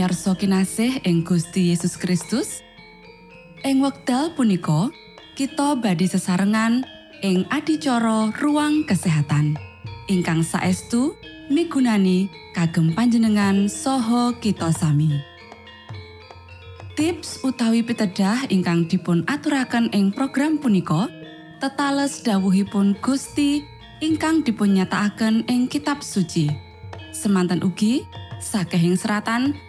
pamirsa kinasih ing Gusti Yesus Kristus. Ing wekdal punika kita badhe sesarengan ing adicara ruang kesehatan. Ingkang saestu migunani kagem panjenengan saha kita sami. Tips utawi pitedah ingkang dipun aturaken ing program punika tetales dawuhipun Gusti ingkang dipunnyatakaken ing kitab suci. Semanten ugi sakehing seratan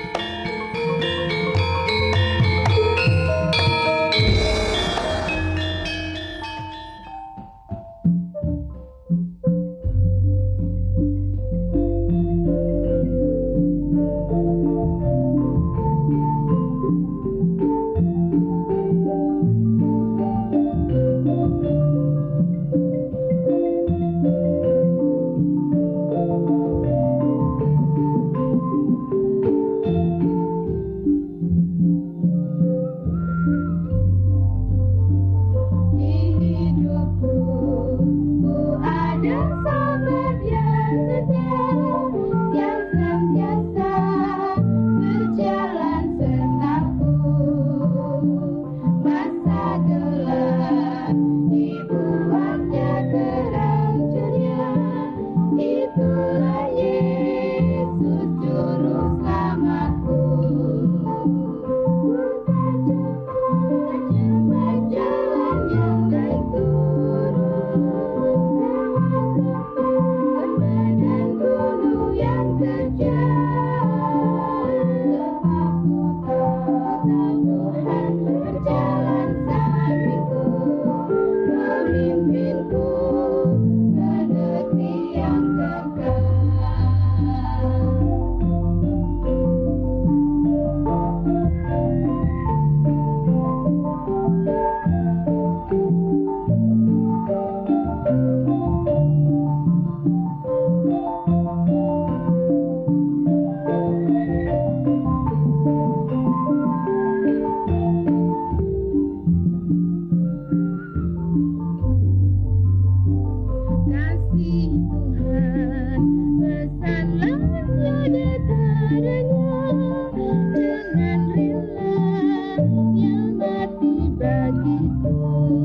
Thank you.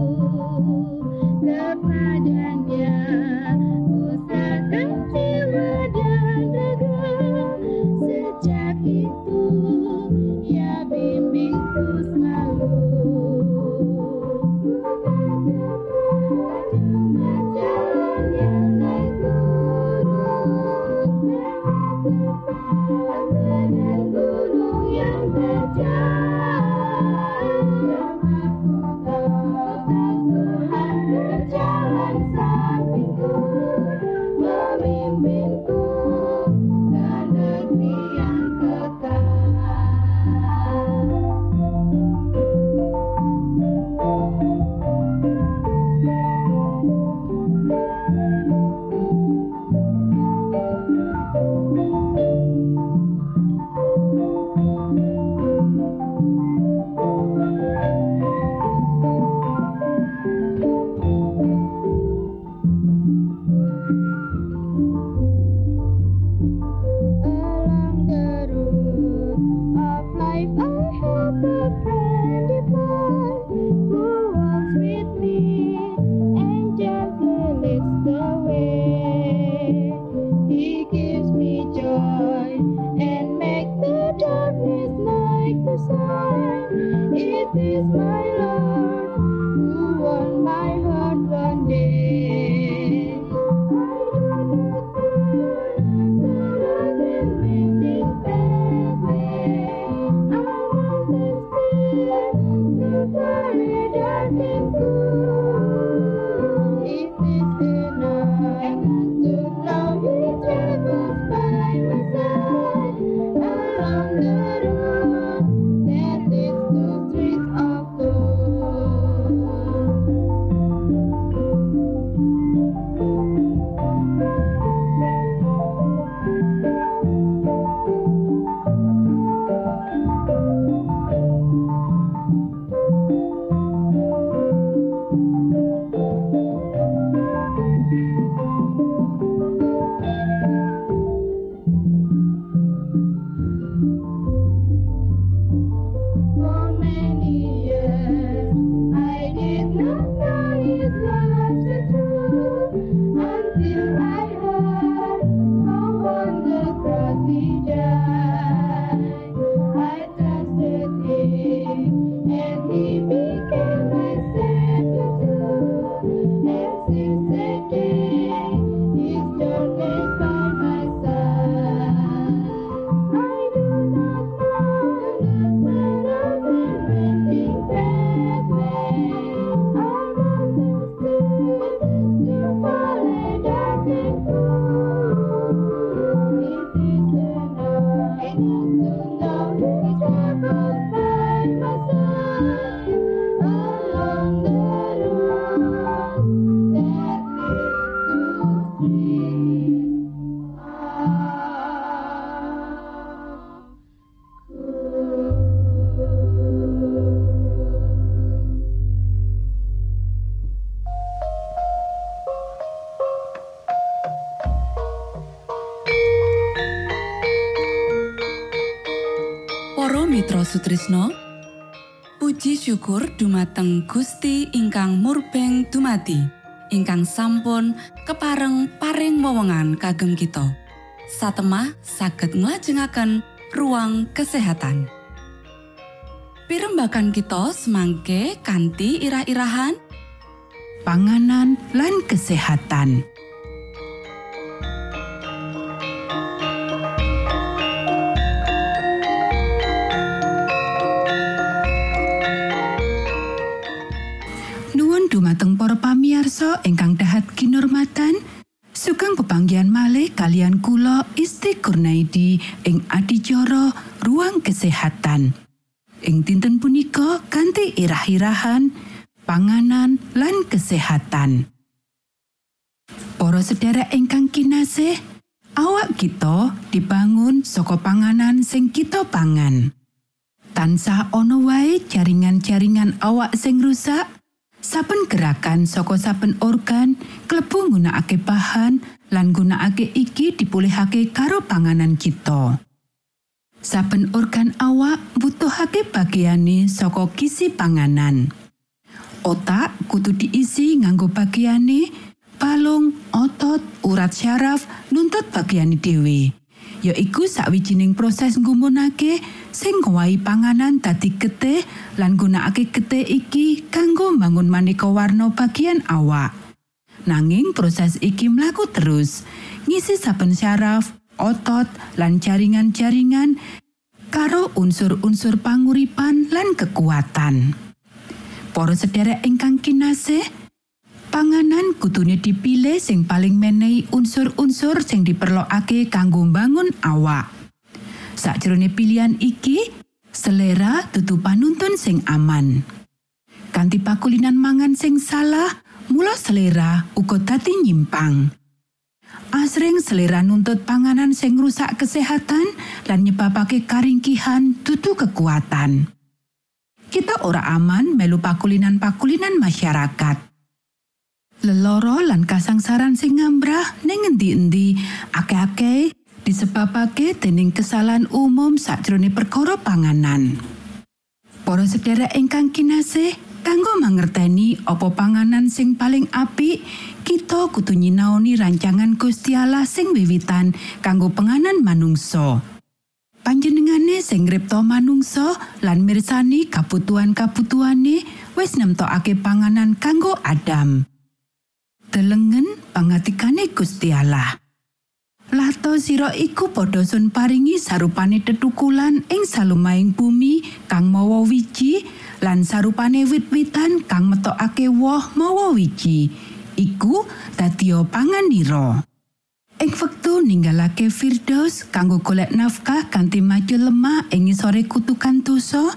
Sutrisno Puji syukur dumateng Gusti ingkang murbeng dumati ingkang sampun kepareng paring wewenngan kagem kita satemah saged nglajengaken ruang kesehatan Pirembakan kita semangke kanthi irah-irahan panganan lan kesehatan. Dumateng para pamiarsa ingkang dahat kinormatan sugeng pepanggian malih kalian kula Isti Kurnaidi ing adicara ruang kesehatan. Ing dinten punika ganti irah-irahan panganan lan kesehatan. Para sedherek ingkang kinasih awak kita dibangun saka panganan sing kita pangan. Tansah ana wae jaringan-jaringan awak sing rusak saben gerakan saka saben organ klebu nggunakake bahan lan nggunakake iki dipulihake karo panganan kita. Saben organ awak butuhake bagiane saka gizi panganan. Otak kudu diisi nganggo bagiane, balung, otot, urat syaraf, nuntut bagiane dhewe. Ya iku sawijining proses nggumunake sing ngowahi panganan dadi getih lan gunakake getih iki kanggo mbangun maneka warna bagian awak. Nanging proses iki mlaku terus, ngisi saben syaraf, otot, lan jaringan-jaringan karo unsur-unsur panguripan lan kekuatan. Para sederek ingkang kinasih, panganan kudune dipilih sing paling menehi unsur-unsur sing diperlokake kanggo mbangun awak. Sakjroning pilihan iki, selera dudu panuntun sing aman. Kanti pakulinan mangan sing salah, mula selera uga dadi nyimpang. Asring selera nuntut panganan sing rusak kesehatan lan nyebabake karingkihan dudu kekuatan. Kita ora aman melu pakulinan-pakulinan masyarakat. Leloro lan kasangsaran sing ngambrah ning endi-endi akeh-akeh disebabake dening kesalahan umum sakjroning perkara panganan. Para sedherek ingkang kinasih, kanggo mangerteni apa panganan sing paling apik, kita kudu nyinaoni rancangan Gusti Allah sing wiwitan kanggo panganan manungsa. Panjenengane sing ngripta manungsa lan mirsani kabutuhan-kabutuhane wis nemtokake panganan kanggo Adam. Delengen pangatikane Gusti Allah. Lato sira iku padha sun paringi sarupane tetukulan ing salumaing bumi kang mawa wiji lan sarupane wit-witan kang metokake woh mawa wiji. Iku dadi panganira. Ing wektu ninggalake Firdaus kanggo golek nafkah kanthi maju lemah ing ngisore kutukan dosa,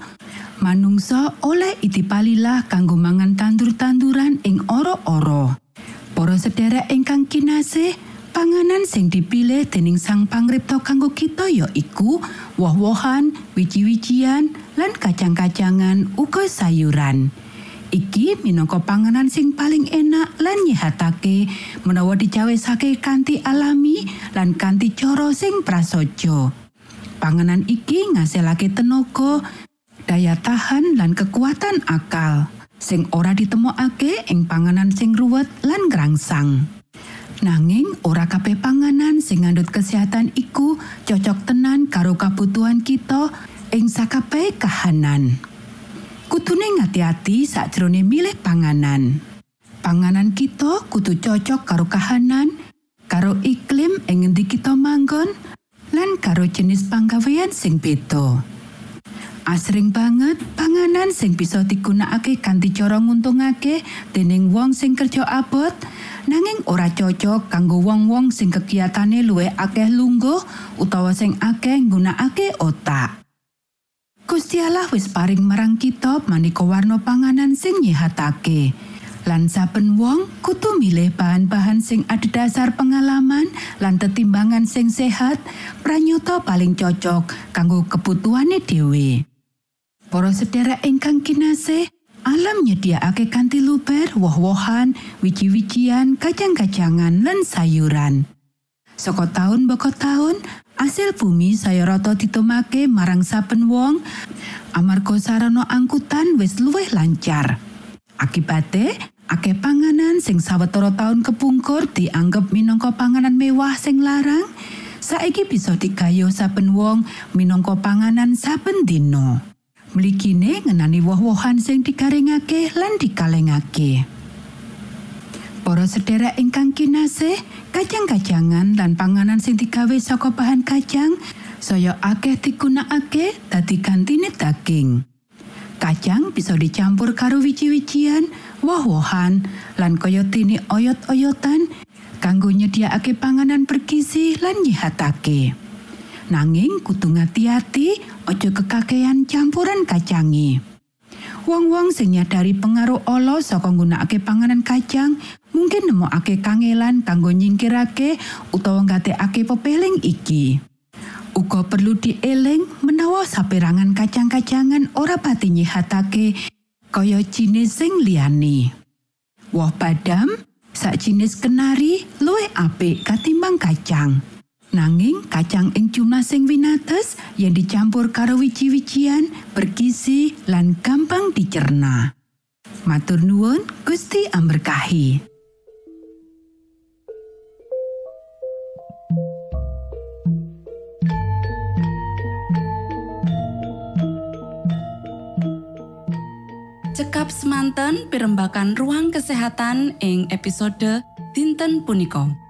manungsa oleh itipalilah kanggo mangan tandur-tanduran ing ora-ora. Para sederek ingkang kinasih, panganan sing dipilih dening Sang Pangripta kanggo kita ya iku woh-wohan, wiji-wijian, lan kacang-kacangan uga sayuran. Iki minangka panganan sing paling enak lan nyehatake menawa dicawesake kanthi alami lan kanthi cara sing prasaja. Panganan iki ngasilake tenaga, daya tahan lan kekuatan akal sing ora ditemokake ing panganan sing ruwet lan ngrangsang. Nanging ora kabeh panganan sing ngandut kesehatan iku cocok tenan karo kabutuhan kita ing sakabeh kahanan. Kudune ngati-ati sakjroning milih panganan. Panganan kita kudu cocok karo kahanan, karo iklim ing ngendi kita manggon, lan karo jenis panggawean sing beda. Asring banget panganan sing bisa digunakake kanthi cara nguntungake dening wong sing kerja abot, nanging ora cocok kanggo wong-wong sing kegiatane luwih akeh lungguh utawa sing akeh nggunakake otak. Gusti Allah wis paring marang kita maneka warna panganan sing nyehatake. Lan saben wong kudu milih bahan-bahan sing adhedhasar pengalaman lan tetimbangan sing sehat pranyata paling cocok kanggo kebutuhane dhewe. Para sedherek ingkang kinasih, alam nyediakake kanthi luber woh-wohan, wiji-wijian, kacang-kacangan lan sayuran. Saka taun baka taun, asil bumi saya rata ditomake marang saben wong amarga sarana angkutan wis luwih lancar. Akibate, akeh panganan sing sawetara taun kepungkur dianggep minangka panganan mewah sing larang, saiki bisa digayo saben wong minangka panganan saben dina. Mligine ngenani woh-wohan sing digaringake lan dikalengake. Para sedherek ingkang kinasih, kacang-kacangan lan panganan sing digawe saka bahan kacang saya akeh digunakake dadi gantine daging. Kacang bisa dicampur karo wiji-wijian, woh-wohan, lan kaya dene oyot-oyotan kanggo nyediakake panganan bergizi lan nyihatake. Nanging kudu ngati-ati aja kekakean campuran kacange. Wong-wong sing nyadari pengaruh ala saka nggunakake panganan kacang mungkin nemokake kangelan kanggo nyingkirake utawa nggatekake pepeling iki. Uga perlu dieling menawa saperangan kacang-kacangan ora pati nyihatake kaya jinis sing liyane. Woh badam, sak jinis kenari luwih apik katimbang kacang. Nanging kacang jumlah sing winates yang dicampur karo wiji-wijian, bergizi lan gampang dicerna. Matur nuwun, Gusti amberkahi. Cekap semanten pimbakan ruang kesehatan ing episode dinten punika.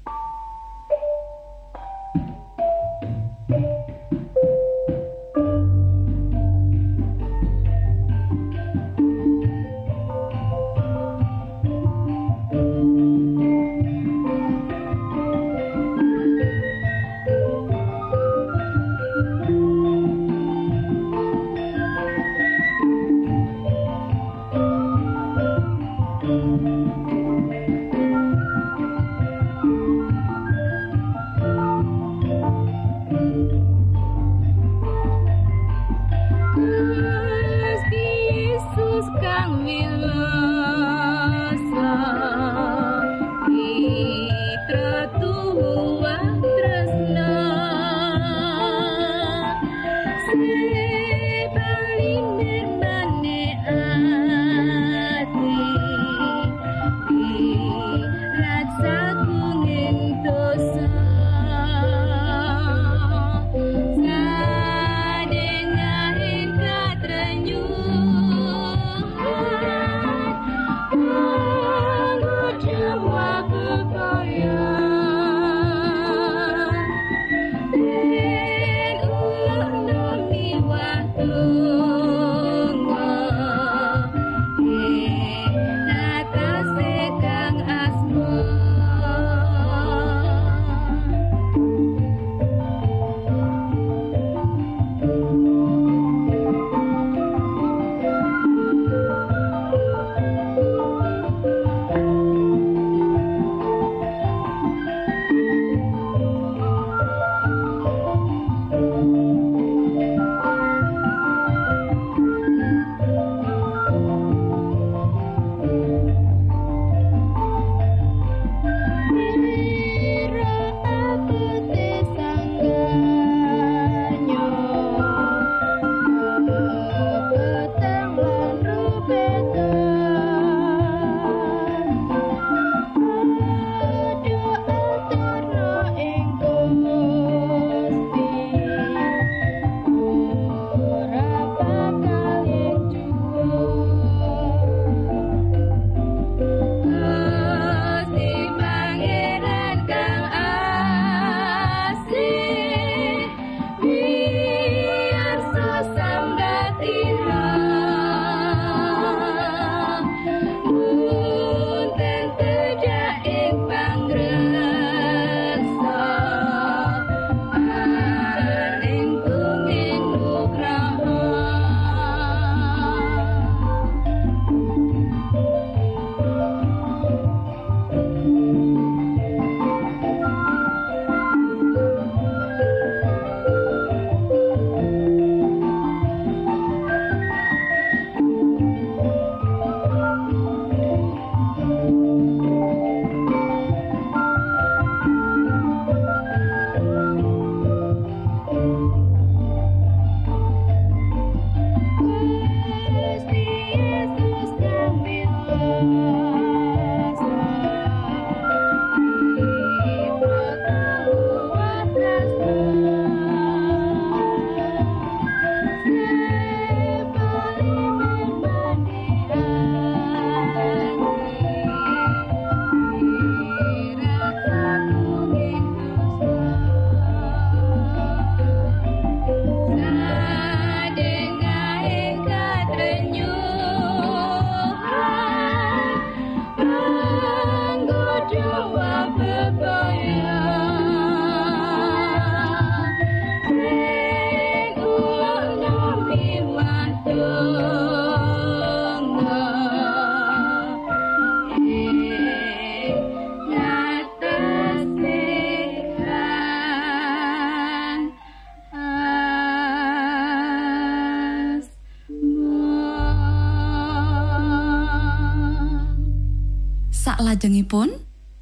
Salajengipun,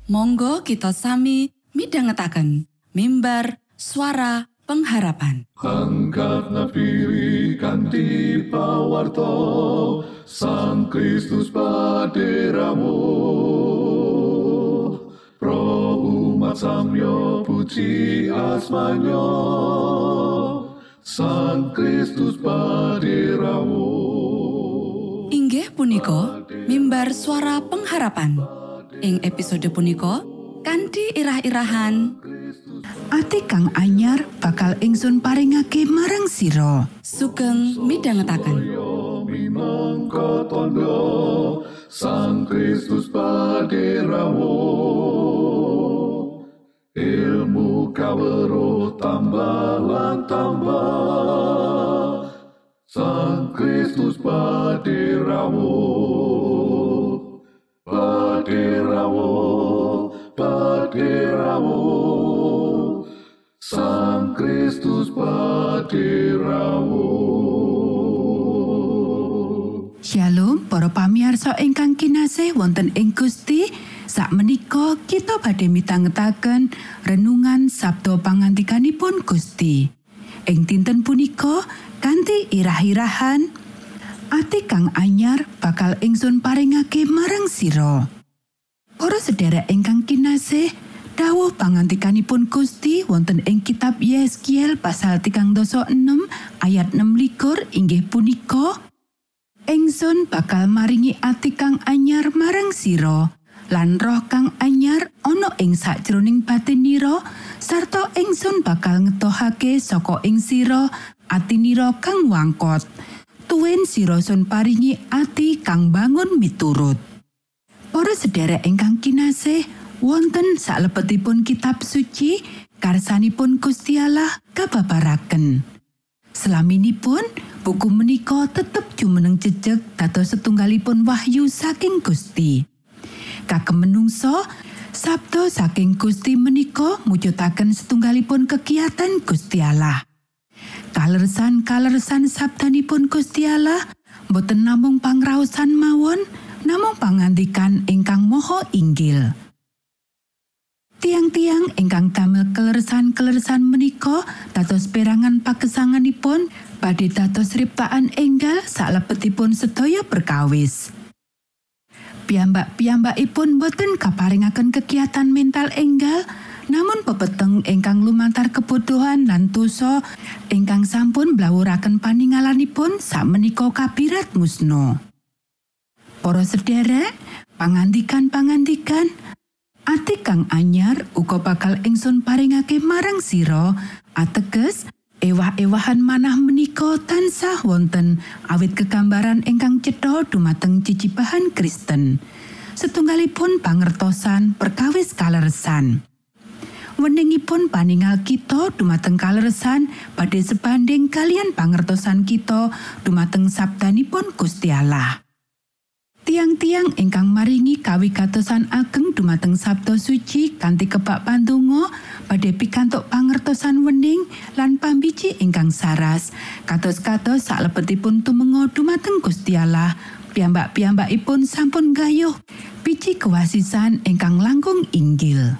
monggo kita sami midhangetaken mimbar suara pengharapan. Angkat nafiri kanti pawarto Sang Kristus paderamu Pro umat samyo puji asmanyo Sang Kristus paderamu Inggih punika mimbar suara pengharapan. Ing episode punika kanthi irah-irahan Ati kang anyar bakal ingsun paringake marang sira. sugeng midhangetaken. minangka tondo Sang Kristus paderamu ilmu kawero tambah tambah Sang Kristus paderamu paderamu Sang Kristus paderamu Shalom para pamiarsa ingkang kinasih wonten ing Gusti sakmenika kita badhe mitangetaken renungan Sabto pangantikanipun Gusti. Ing dinten punika kanthi irah-irahan ati kang anyar bakal ingsun paringake marang sira Para sedherek ingkang kinasih dawuh pangantikanipun Gusti wonten ing kitab Yeskiel pasal 36 ayat 6 likur inggih punika Engsun bakal maringi ati kang anyar marang sira lan roh kang anyar ana ing sakjroning batinira sarta engsun bakal ngetohake saka ing sira atinira kang wangkot. Tuwin sira sun paringi ati kang bangun miturut Para sedherek ingkang kinasih wonten salebetipun kitab suci karsanipun Gusti Allah kababaraken Selaminipun buku menika tetep jumeneng jejeg dados setunggalipun wahyu saking Gusti. Kagem menungso, sabda saking Gusti menika mujudaken setunggalipun kegiatan Gusti Allah. Kalersan-kalersan sabdanipun Gusti Allah boten namung pangraosan mawon, namung pangandikan ingkang moho inggil. Tiang-tiang ingkang damel kelersan-kelersan menika dados perangan pagesanganipun badhe dados riptaan enggal salebetipun sedaya perkawis. Piyambak-piyambakipun boten kaparingaken kegiatan mental enggal, namun pepeteng ingkang lumantar kebodohan lan dosa ingkang sampun blawuraken paningalanipun sakmenika kabirat musno. Para sederek, pangandikan-pangandikan, Ati kang anyar uga bakal ingsun paringake marang sira ateges ewah-ewahan manah menika tansah wonten awit kegambaran ingkang cetha dumateng cicipahan Kristen setunggalipun pangertosan perkawis kaleresan Weningipun paningal kita dumateng kaleresan badhe sebanding kalian pangertosan kita dumateng sabdanipun Gusti Allah. Tiang-tiang ingkang maringi kawigatosan ageng dumateng Sabto suci kanthi kebak pandonga badhe pikantuk pangertosan wening lan pambiji ingkang saras. Kados-kados salebetipun tumenga dumateng Gusti Allah. Piyambak-piyambakipun sampun gayuh. Biji kewasisan ingkang langkung inggil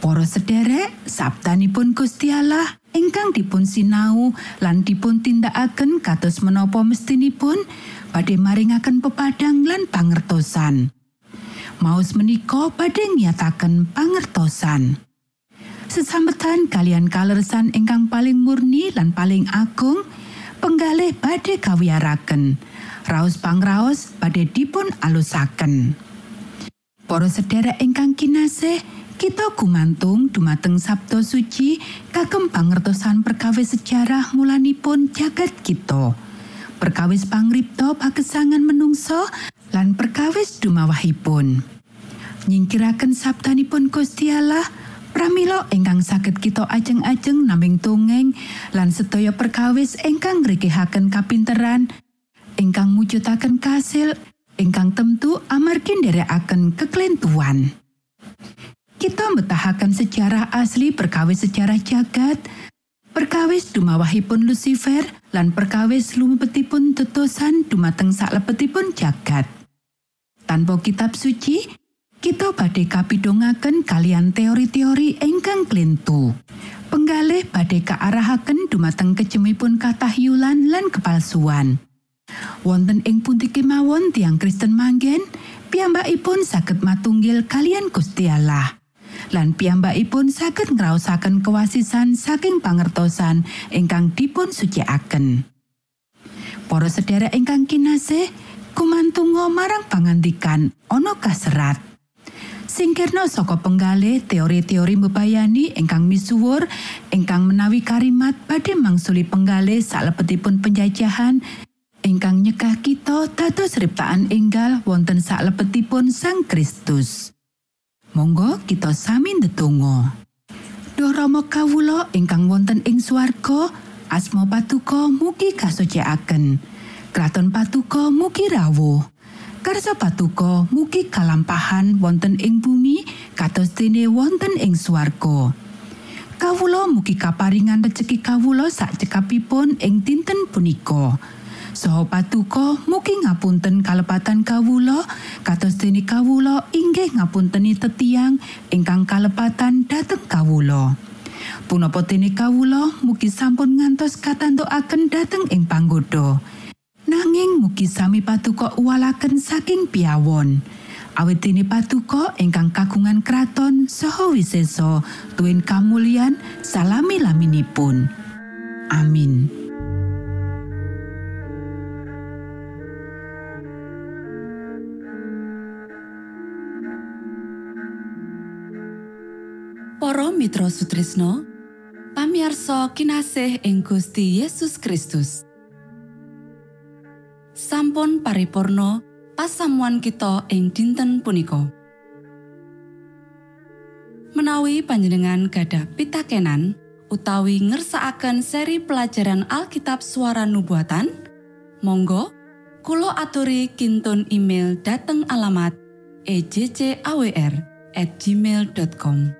Para sederek sabtanipun Gusti Allah ingkang dipun sinau lan dipun tindakaken kados menapa mestinipun badhe maringaken pepadang lan pangertosan. Maus menika badhe nyataken pangertosan. Sesambetan kalian kalersan ingkang paling murni lan paling agung, penggalih badhe kawiyaraken. Raos pangraos badhe dipun alusaken. Para sederek ingkang kinasih, kita gumantung dumateng Sabto suci kagem pangertosan perkawis sejarah mulanipun jagat kita. perkawis pangripto pagesangan menungso lan perkawis dumawahipun. Nyingkiraken sabdanipun Gusti Allah, pramila ingkang saged kita ajeng-ajeng naming tungeng lan sedaya perkawis ingkang ngrikihaken kapinteran, ingkang mujudaken kasil, ingkang temtu amargi nderekaken keklentuan. Kita mbetahaken sejarah asli perkawis sejarah jagat, Perkawis dumawahipun Lucifer lan perkawis lumebetipun tetusan dumateng salebetipun jagat. Tanpa kitab suci, kita badhe kapidongaken kalian teori-teori ingkang klintu. Penggalih badhe kaarahaken dumateng kecemipun katahyulan lan kepalsuan. Wonten ing pundi kemawon tiang Kristen manggen, piyambakipun saged matunggil kalian Gusti Allah. Lan piyambakipun saged ngraosaken kewasisan saking pangertosan ingkang dipun sucikaken. Para sedherek ingkang kinasih, kumantungo marang pangandikan ana kaserat. Singkirno saka penggalih teori-teori mbebayani ingkang misuwur ingkang menawi karimat badhe mangsuli penggalih salebetipun penjajahan ingkang nyegah kita dados riptaan enggal wonten salebetipun Sang Kristus. Monggo kita sami ndedonga. Duh Rama kawula ingkang wonten ing swarga, asma patuko mugi kasucikaken. Kraton patuko mugi rawuh. Karsa patuko mugi kalampahan wonten ing bumi kados dene wonten ing swarga. Kawula mugi kaparingan rejeki kawula sak cekapipun ing dinten punika. Saha patuko mugi ngapunten kalepatan kawulo kados dene kawulo inggih ngapunteni tetiang ingkang kalepatan dhateng kawulo. Punapa dene kawulo mugi sampun ngantos katantokaken dhateng ing panggoda. Nanging mugi sami patuko uwalaken saking piawon. Awit dene patuko ingkang kagungan kraton saha wisesa tuwin kamulyan salami-laminipun. Amin. Para Mitra Sutrisno pamiarsa kinasih ing Gusti Yesus Kristus. Sampun paripurno pasamuan kita ing dinten punika. Menawi panjenengan gadah pitakenan utawi ngersakaken seri pelajaran Alkitab suara nubuatan Monggo Kulo aturi kinton email dateng alamat ejcawr gmail.com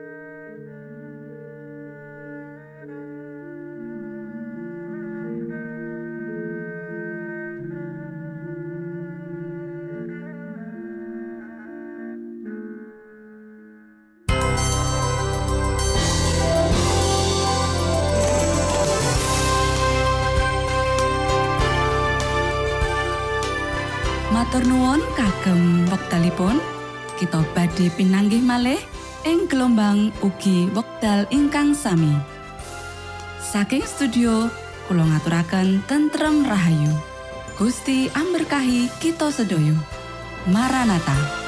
kita badhe pinanggih malih ing gelombang ugi wekdal ingkang sami. Saking studio kula ngaturaken tentrem rahayu. Gusti amberkahi kita sedaya. Maranatha.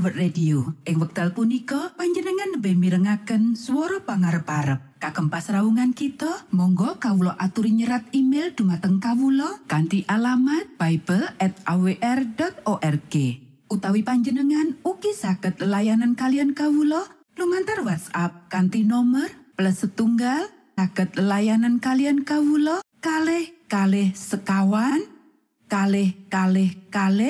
World Radio. Ing wekdal punika panjenengan lebih mirengaken swara pangarep-arep. Kagem pasraungan kita, monggo kawulo aturi nyerat email dumateng kawulo kanthi alamat bible@awr.org. Utawi panjenengan ugi saged layanan kalian kawulo lumantar WhatsApp kanthi nomor plus setunggal saged layanan kalian kawulo kalih kalih sekawan kalih kalih kalih